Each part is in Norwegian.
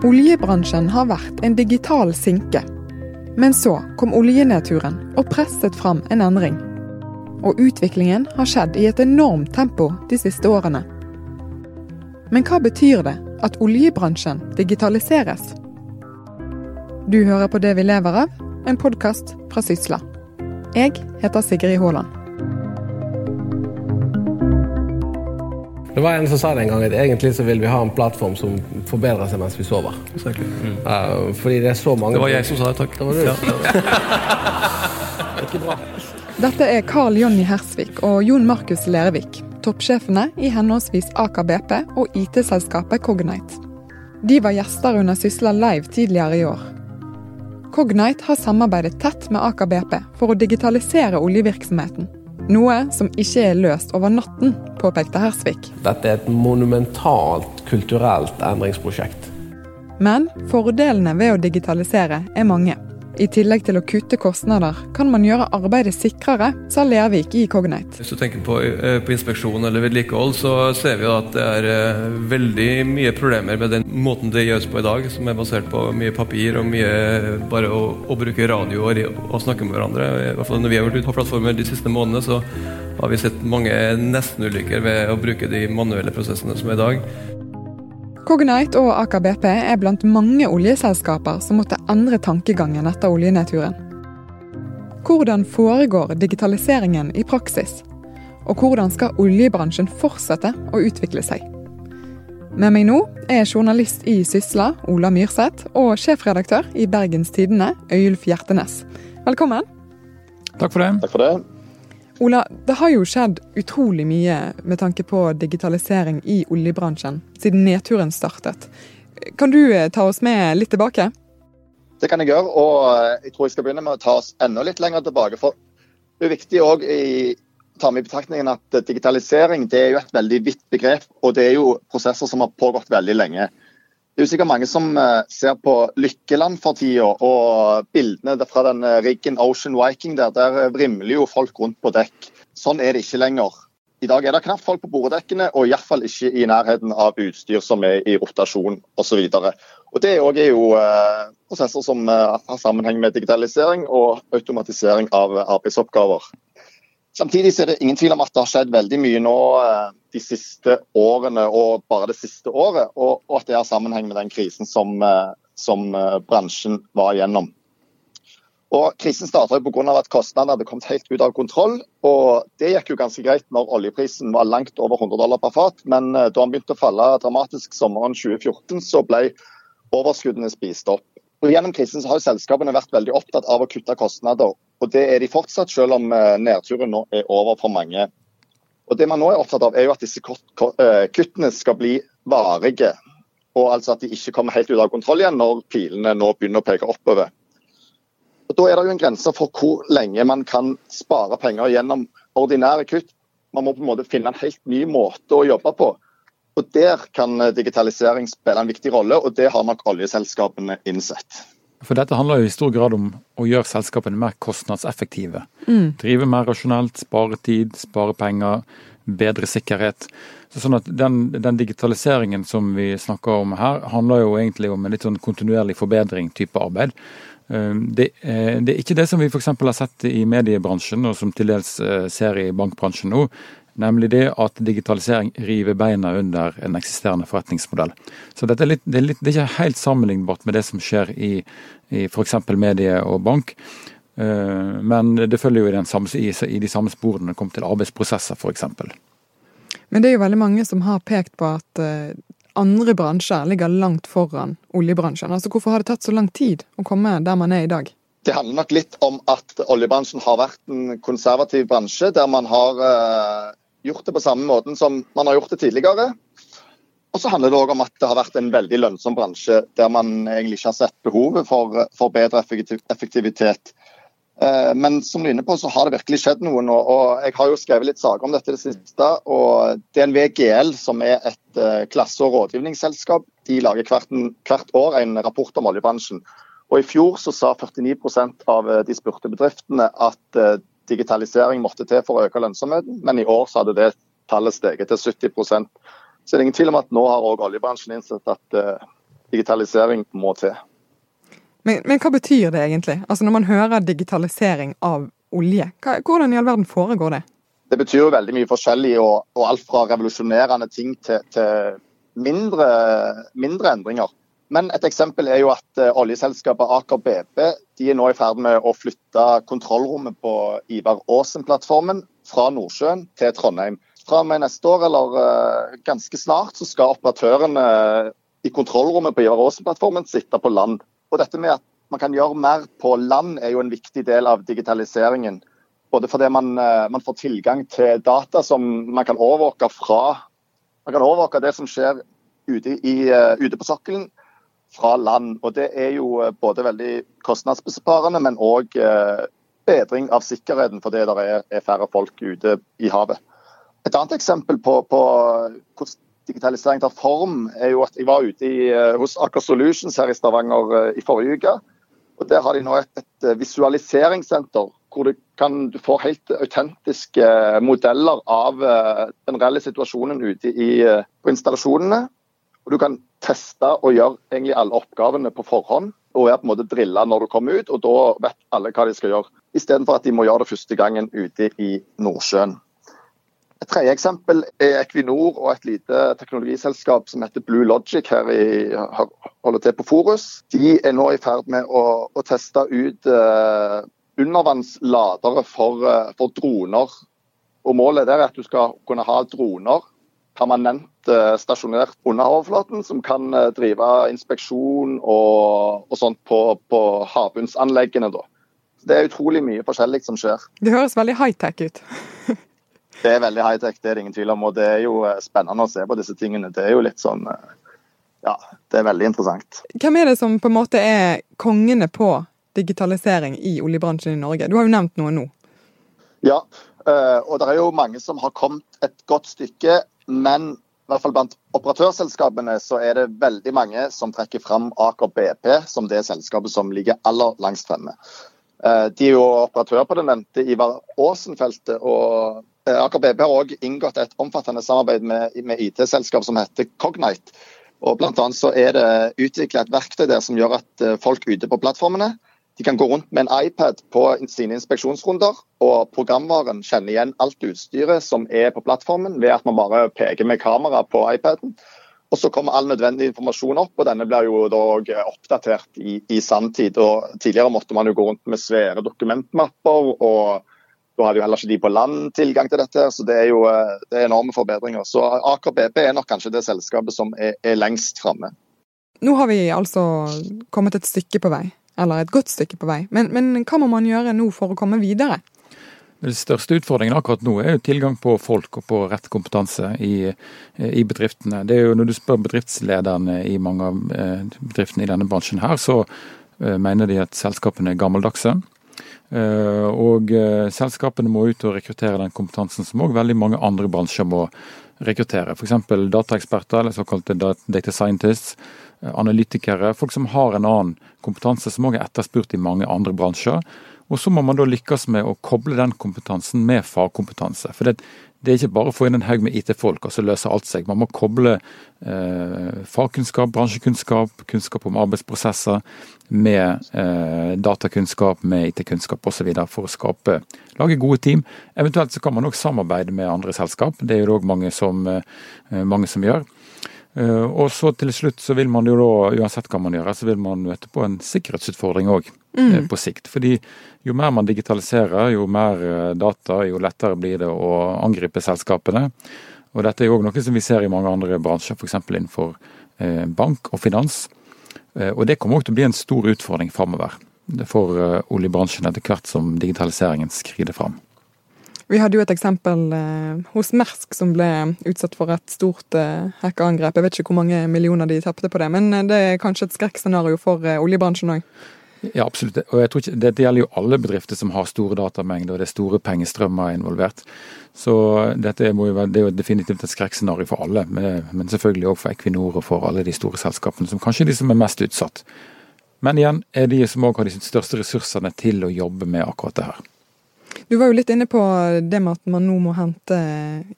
Oljebransjen har vært en digital sinke. Men så kom oljenedturen og presset fram en endring. Og utviklingen har skjedd i et enormt tempo de siste årene. Men hva betyr det at oljebransjen digitaliseres? Du hører på Det vi lever av, en podkast fra Sysla. Jeg heter Sigrid Haaland. Det var en som sa det en gang at egentlig så vil vi ha en plattform som forbedrer seg mens vi sover. Mm. Uh, fordi det er så mange Det var jeg som sa det, takk. Det var du. Ja. Ikke bra. Dette er Carl Jonny Hersvik og Jon Markus Lervik, toppsjefene i henholdsvis Aker BP og IT-selskapet Cognite. De var gjester under Sysla Live tidligere i år. Cognite har samarbeidet tett med Aker BP for å digitalisere oljevirksomheten. Noe som ikke er løst over natten, påpekte Hersvik. Dette er et monumentalt kulturelt endringsprosjekt. Men fordelene ved å digitalisere er mange. I tillegg til å kutte kostnader, kan man gjøre arbeidet sikrere, sa Lervik i Cognite. Hvis du tenker på, eh, på inspeksjon eller vedlikehold, så ser vi at det er eh, veldig mye problemer med den måten det gjøres på i dag, som er basert på mye papir og mye bare å, å bruke radio og, og, snakke med hverandre. I hvert fall Når vi har vært ute på plattformer de siste månedene, så har vi sett mange nestenulykker ved å bruke de manuelle prosessene som er i dag. Cognite og Aker BP er blant mange oljeselskaper som måtte endre tankegangen etter oljenedturen. Hvordan foregår digitaliseringen i praksis? Og hvordan skal oljebransjen fortsette å utvikle seg? Med meg nå er journalist i Sysla, Ola Myrseth, og sjefredaktør i Bergens Tidende, Øyulf Hjertenes. Velkommen. Takk for det. Takk for det. Ola, det har jo skjedd utrolig mye med tanke på digitalisering i oljebransjen siden nedturen startet. Kan du eh, ta oss med litt tilbake? Det kan jeg gjøre, og eh, jeg tror jeg skal begynne med å ta oss enda litt lenger tilbake. For det er viktig å ta med i betraktningen at digitalisering er et veldig vidt begrep, og det er jo prosesser som har pågått veldig lenge. Det er jo sikkert mange som eh, ser på Lykkeland for tida, og bildene fra den eh, riggen Ocean Viking der, der vrimler jo folk rundt på dekk. Sånn er det ikke lenger. I dag er det knapt folk på borddekkene, og iallfall ikke i nærheten av utstyr som er i rotasjon osv. Det er jo eh, prosesser som har sammenheng med digitalisering og automatisering av arbeidsoppgaver. Samtidig er det ingen tvil om at det har skjedd veldig mye nå eh, de siste årene og bare det siste året, og, at det har sammenheng med den krisen som, eh, som eh, bransjen var igjennom. Og Krisen starta pga. at kostnadene hadde kommet helt ut av kontroll. og Det gikk jo ganske greit når oljeprisen var langt over 100 dollar per fat, men da den begynte å falle dramatisk sommeren 2014, så ble overskuddene spist opp. Og Gjennom krisen har selskapene vært veldig opptatt av å kutte kostnader. Og Det er de fortsatt, selv om eh, nedturen nå er over for mange. Og Det man nå er opptatt av, er jo at disse eh, kuttene skal bli varige. Og altså at de ikke kommer helt ut av kontroll igjen når pilene nå begynner å peke oppover. Og Da er det jo en grense for hvor lenge man kan spare penger gjennom ordinære kutt. Man må på en måte finne en helt ny måte å jobbe på. Og Der kan eh, digitalisering spille en viktig rolle, og det har nok oljeselskapene innsett. For Dette handler jo i stor grad om å gjøre selskapene mer kostnadseffektive. Mm. Drive mer rasjonelt, spare tid, spare penger, bedre sikkerhet. Så sånn at den, den, digitaliseringen som vi snakker om her, handler jo egentlig om en litt sånn kontinuerlig forbedring-type arbeid. Eh, det, eh, det, er ikke det som vi f.eks. har sett i mediebransjen, og som til dels ser i bankbransjen nå. Nemlig det at digitalisering river beina under en eksisterende forretningsmodell. Så dette er, litt, det er, litt, det er ikke helt sammenlignbart med det som skjer i, i f.eks. medie og bank. Eh, men det følger jo i, samme, i, i de samme sporene når det kommer til arbeidsprosesser f.eks. Men det er jo veldig mange som har pekt på at eh, andre bransjer ligger langt foran oljebransjen. Altså Hvorfor har det tatt så lang tid å komme der man er i dag? Det handler nok litt om at oljebransjen har vært en konservativ bransje, der man har uh, gjort det på samme måten som man har gjort det tidligere. Og så handler det òg om at det har vært en veldig lønnsom bransje der man egentlig ikke har sett behovet for, for bedre effektivitet. Uh, men som du er inne på, så har det virkelig skjedd noe nå. og Jeg har jo skrevet litt saker om dette i det siste. og DNV GL, som er et uh, klasse- og rådgivningsselskap, de lager hvert, hvert år en rapport om oljebransjen. Og I fjor så sa 49 av eh, de spurte bedriftene at eh, digitalisering måtte til for å øke lønnsomheten, men i år så hadde det tallet steget til 70 Så det er ingen tvil om at nå har også oljebransjen innsett at uh, digitalisering må til. Men, men, hva betyr det egentlig? Altså Når man hører digitalisering av olje, hva, hvordan i all verden foregår det? Det betyr jo veldig mye forskjellig, og, og alt fra revolusjonerende ting til, til mindre, mindre, endringer. Men et eksempel er jo at uh, oljeselskapet Aker BP de er nå i ferd med å flytte kontrollrommet på Ivar Aasen-plattformen fra Nordsjøen til Trondheim. Fra og med neste år, eller uh, ganske snart, så skal operatørene i kontrollrommet på Ivar Aasen-plattformen sitte på land. Og dette med at man kan gjøre mer på land er jo en viktig del av digitaliseringen. Både fordi man, eh, man får tilgang til data som man kan overvåke fra Man kan overvåke det som skjer ute, i, eh, ute på sokkelen fra land. Og det er jo eh, både veldig kostnadsbesparende, men òg bedring av sikkerheten fordi det er, færre folk ute i havet. Et annet eksempel på, på hvordan digitalisering tar form, er jo at jeg var ute i, eh, hos Aker Solutions her i Stavanger eh, i forrige uke. og Der har de nå et, et eh, visualiseringssenter hvor du, kan, du får helt autentiske modeller av den reelle situasjonen ute i, på installasjonene. Og Du kan teste og gjøre egentlig alle oppgavene på forhånd og er på en måte drilla når du kommer ut. og Da vet alle hva de skal gjøre, istedenfor at de må gjøre det første gangen ute i Nordsjøen. Et tredje eksempel er Equinor og et lite teknologiselskap som heter Blue Logic her i, holder til på Forus. De er nå i ferd med å, å teste ut uh, undervannsladere for, uh, for, droner. Og Målet er at du skal kunne ha droner permanent uh, stasjonert under overflaten, som kan drive inspeksjon og, og sånt på, på havbunnsanleggene. Det er utrolig mye forskjellig som skjer. Det høres veldig high-tech ut. Det er veldig high-tech, det er det ingen tvil om. Og det er jo eh, spennende å se på disse tingene. Det er jo litt sånn eh, Ja, det er veldig interessant. Hvem er det som på en måte er kongene på digitalisering i oljebransjen i Norge? Du har jo nevnt noe nå. Ja, eh, og det er jo mange som har kommet et godt stykke. Men i hvert fall blant operatørselskapene så er det veldig mange som trekker fram Aker BP som det selskapet som ligger aller langst fremme. De er jo operatør på det nevnte Ivar Aasen-feltet. og Eh, Aker BP har òg inngått et omfattende samarbeid med, med IT-selskap som heter Cognite. Og blant annet så er det utvikla et verktøy der som gjør at eh, folk ute på plattformene de kan gå rundt med en iPad på sine inspeksjonsrunder, og programvaren kjenner igjen alt utstyret som er på plattformen, ved at man bare peker med kamera på iPaden. Og Så kommer all nødvendig informasjon opp, og denne blir jo da oppdatert i, i sanntid. Og Tidligere måtte man jo gå rundt med svære dokumentmapper og da hadde jo heller ikke de på land tilgang til dette, så det er jo eh, det er enorme forbedringer. Så Aker BP er nok kanskje det selskapet som er, er lengst framme. Nå har vi altså kommet et stykke på vei, eller et godt stykke på vei. Men, men hva må man gjøre nå for å komme videre? Den største utfordringen akkurat nå er jo tilgang på folk og på rett kompetanse i, i, bedriftene. Det er jo Når du spør bedriftslederne i mange av eh, bedriftene i denne bransjen her, så eh, mener de at selskapene er gammeldagse. Eh, og eh, selskapene må ut og rekruttere den kompetansen som òg veldig mange andre bransjer må rekruttere. F.eks. dataeksperter eller såkalte data scientists, eh, analytikere. Folk som har en annen kompetanse som òg er etterspurt i mange andre bransjer. Og så må man da lykkes med å koble den kompetansen med fagkompetanse. For det, det er ikke bare å få inn en haug med IT-folk og så løser alt seg. Man må koble eh, fagkunnskap, bransjekunnskap, kunnskap om arbeidsprosesser med eh, datakunnskap, med IT-kunnskap osv. for å skape, lage gode team. Eventuelt så kan man òg samarbeide med andre selskap. Det er det òg mange, eh, mange som gjør. Eh, og så til slutt så vil man jo da, uansett hva man gjør, så vil man møte på en sikkerhetsutfordring òg mm. Eh, på sikt. Fordi jo mer man digitaliserer, jo mer eh, data, jo lettere blir det å angripe selskapene. Og dette er jo òg noe som vi ser i mange andre bransjer, f.eks. innenfor bank og finans. Og det kommer òg til å bli en stor utfordring framover for oljebransjen etter hvert som digitaliseringen skrider fram. Vi hadde jo et eksempel eh, hos Mersk som ble utsatt for et stort eh, hackerangrep. Jeg vet ikke hvor mange millioner de tapte på det, men eh, det er kanskje et skrekkscenario for eh, oljebransjen òg? Ja, absolutt. Og jeg tror ikke, Dette gjelder jo alle bedrifter som har store datamengder og det er store pengestrømmer involvert. Så dette må jo være, det er jo definitivt et skrekkscenario for alle, men, men selvfølgelig òg for Equinor og for alle de store selskapene, som kanskje er de som er mest utsatt. Men igjen er de som òg har de største ressursene til å jobbe med akkurat det her. Du var jo litt inne på det med at man nå må hente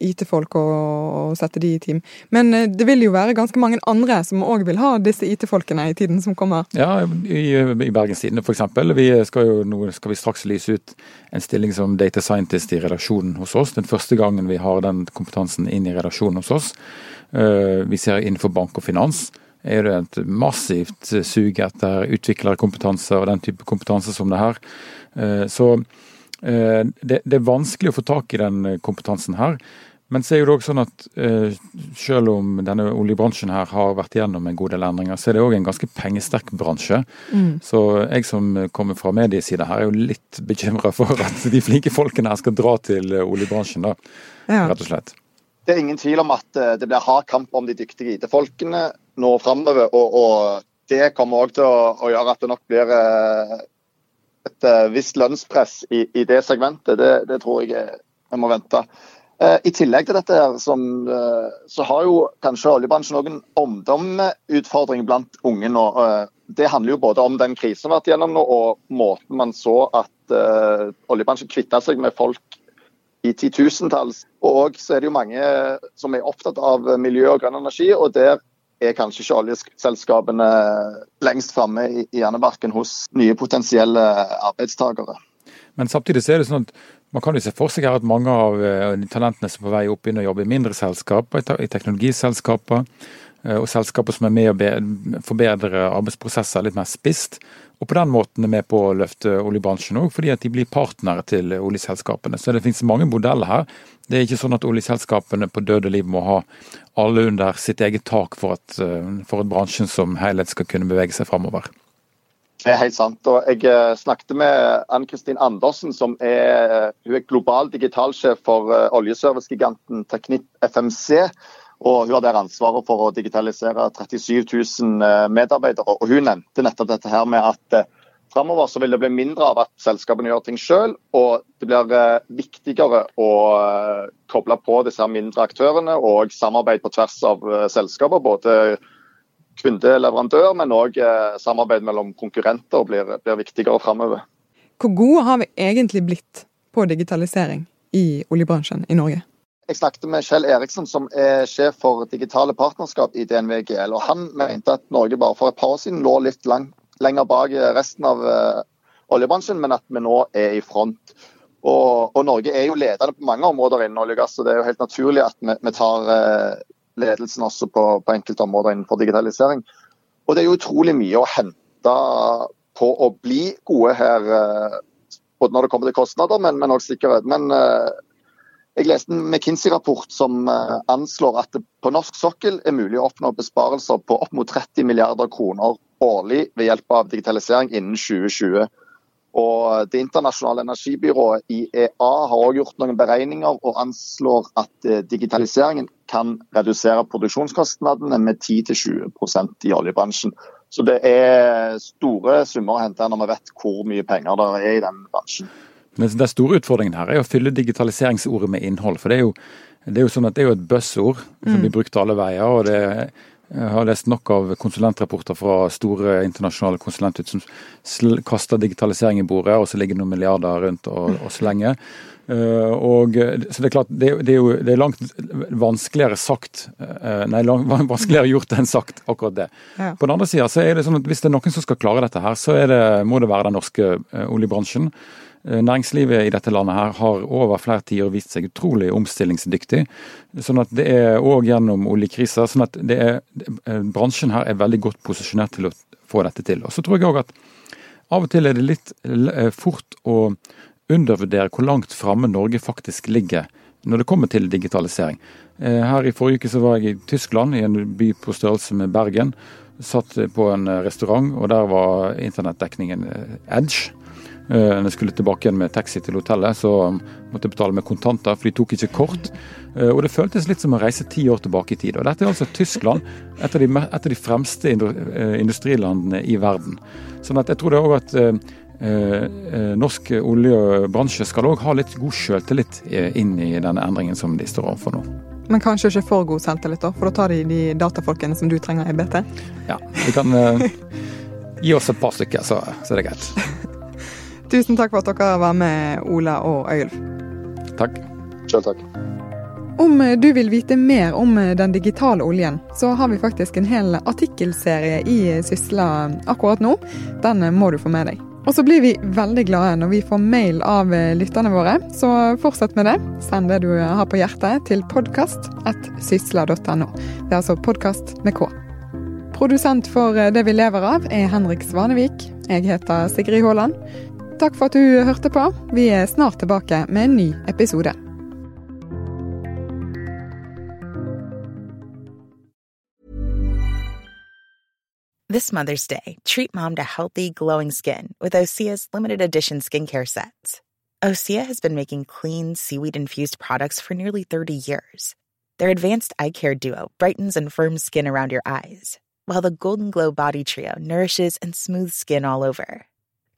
IT-folk og, og, sette de i team. Men eh, det vil jo være ganske mange andre som òg vil ha disse IT-folkene i tiden som kommer? Ja, i, i Bergens Tidende f.eks. Vi skal jo nå skal vi straks lyse ut en stilling som data scientist i redaksjonen hos oss. Den første gangen vi har den kompetansen inn i redaksjonen hos oss. Eh, vi ser innenfor bank og finans er det et massivt sug etter utviklerkompetanse og den type kompetanse som det her. Eh, så Eh, det, det, er vanskelig å få tak i den eh, kompetansen her. Men så er det også sånn at eh, selv om denne oljebransjen her har vært gjennom en god del endringer, så er det òg en ganske pengesterk bransje. Mm. Så jeg som kommer fra mediesida her, er jo litt bekymra for at de flinke folkene her skal dra til oljebransjen, da. Ja. Rett og slett. Det er ingen tvil om at det blir hard kamp om de dyktige IT-folkene nå framover. Og, og, det kommer òg til å, å, gjøre at det nok blir et uh, visst lønnspress i, i, det segmentet. Det, det tror jeg vi må vente. Uh, I tillegg til dette her, som, uh, så har jo kanskje oljebransjen noen omdømmeutfordringer omdømmeutfordring blant unge nå. det handler jo både om den krisen vi har vært gjennom nå, og måten man så at oljebransjen kvitta seg med folk i titusentalls. Og så er det jo mange som er opptatt av miljø og grønn energi, og der er kanskje ikke oljeselskapene lengst framme i hjernebarken hos nye potensielle arbeidstakere. Men samtidig så er det sånn at man kan jo se for seg her at mange av eh, talentene som er på vei opp inn og jobber i mindre selskaper, i teknologiselskaper, og selskaper som er med å forbedre arbeidsprosesser litt mer spisst. Og på den måten er med på å løfte oljebransjen òg, fordi at de blir partnere til oljeselskapene. Så det finnes mange modeller her. Det er ikke sånn at oljeselskapene på døde liv må ha alle under sitt eget tak for at, eh, for at bransjen som helhet skal kunne bevege seg framover. Det er helt sant. og Jeg eh, snakket med Ann Kristin Andersen, som er, hun er global digitalsjef for eh, oljeservicegiganten Teknitt FMC. Og Hun har der ansvaret for å digitalisere 37 000 medarbeidere. og Hun nevnte nettopp dette her med at Framover så vil det bli mindre av at selskapene gjør ting sjøl, og det blir eh, viktigere å eh, koble på disse mindre aktørene og samarbeid på tvers av eh, selskaper. Både kunde, leverandør, men òg samarbeid mellom konkurrenter blir, blir viktigere framover. Hvor gode har vi egentlig blitt på digitalisering i oljebransjen i Norge? Jeg snakket med Kjell Eriksson, som er sjef for digitale partnerskap i DNV GL. og Han mente at Norge bare for et par år siden lå litt langt lenger bak resten av uh, oljebransjen, men at vi nå er i front. Og, og, Norge er jo ledende på mange områder innen olje og gass, så det er jo helt naturlig at vi, vi tar uh, ledelsen også på, på, enkelte områder innenfor digitalisering. Og det er jo utrolig mye å hente på å bli gode her, uh, både når det kommer til kostnader, men også sikkerhet. Men jeg leste en McKinsey-rapport som anslår at det på norsk sokkel er mulig å oppnå besparelser på opp mot 30 milliarder kroner årlig ved hjelp av digitalisering innen 2020. Og Det internasjonale energibyrået IEA har også gjort noen beregninger og anslår at eh, digitaliseringen kan redusere produksjonskostnadene med 10-20% i oljebransjen. Så det er store summer å hente når vi vet hvor mye penger det er i den bransjen. Men Den store utfordringen her er å fylle digitaliseringsordet med innhold. for Det er jo, det er jo sånn at det er jo et buzzord som blir brukt alle veier. og det jeg har lest nok av konsulentrapporter fra store internasjonale konsulenthus som kaster digitalisering i bordet, og så ligger det noen milliarder rundt og, og slenger. Uh, og, så det er klart, det, det, er jo det er langt vanskeligere sagt uh, Nei, langt, vanskeligere gjort enn sagt, akkurat det. Ja. På den andre sida så er det sånn at hvis det er noen som skal klare dette her, så det, må det være den norske uh, oljebransjen. Eh, næringslivet i dette landet her har over flere tiår vist seg utrolig omstillingsdyktig. sånn at det er òg gjennom oljekrisa. sånn at eh, Bransjen her er veldig godt posisjonert til å få dette til. Og så tror jeg òg at av og til er det litt eh, fort å undervurdere hvor langt framme Norge faktisk ligger når det kommer til digitalisering. Her i forrige uke så var jeg i Tyskland, i en by på størrelse med Bergen. Satt på en restaurant, og der var internettdekningen edge. Eh, når jeg skulle tilbake igjen med taxi til hotellet, så måtte jeg betale med kontanter, for de tok ikke kort. Eh, og det føltes litt som å reise ti år tilbake i tid. Og dette er altså Tyskland, et av de, et av de fremste eh, industrilandene i verden. Sånn at jeg tror det òg at norsk oljebransje skal òg ha litt god sjøltillit inn i denne endringen som de står overfor nå. Men kanskje ikke for god selvtillit, da? For da tar de de datafolkene som du trenger i BT? Ja, vi kan gi oss et par stykker, så, så er det greit. Tusen takk for at dere var med, Ola og Øyulf. Takk. Selv takk. Om du vil vite mer om den digitale oljen, så har vi faktisk en hel artikkelserie i Sysla akkurat nå. Den må du få med deg. Og så blir vi veldig glade når vi får mail av lytterne våre, så fortsett med det. Send det du har på hjertet til podkast.sysla.no. Det er altså podkast med K. Produsent for Det vi lever av er Henrik Svanevik. Jeg heter Sigrid Haaland. Takk for at du hørte på. Vi er snart tilbake med en ny episode. This Mother's Day, treat mom to healthy, glowing skin with Osea's limited edition skincare sets. Osea has been making clean, seaweed infused products for nearly 30 years. Their advanced eye care duo brightens and firms skin around your eyes, while the Golden Glow Body Trio nourishes and smooths skin all over.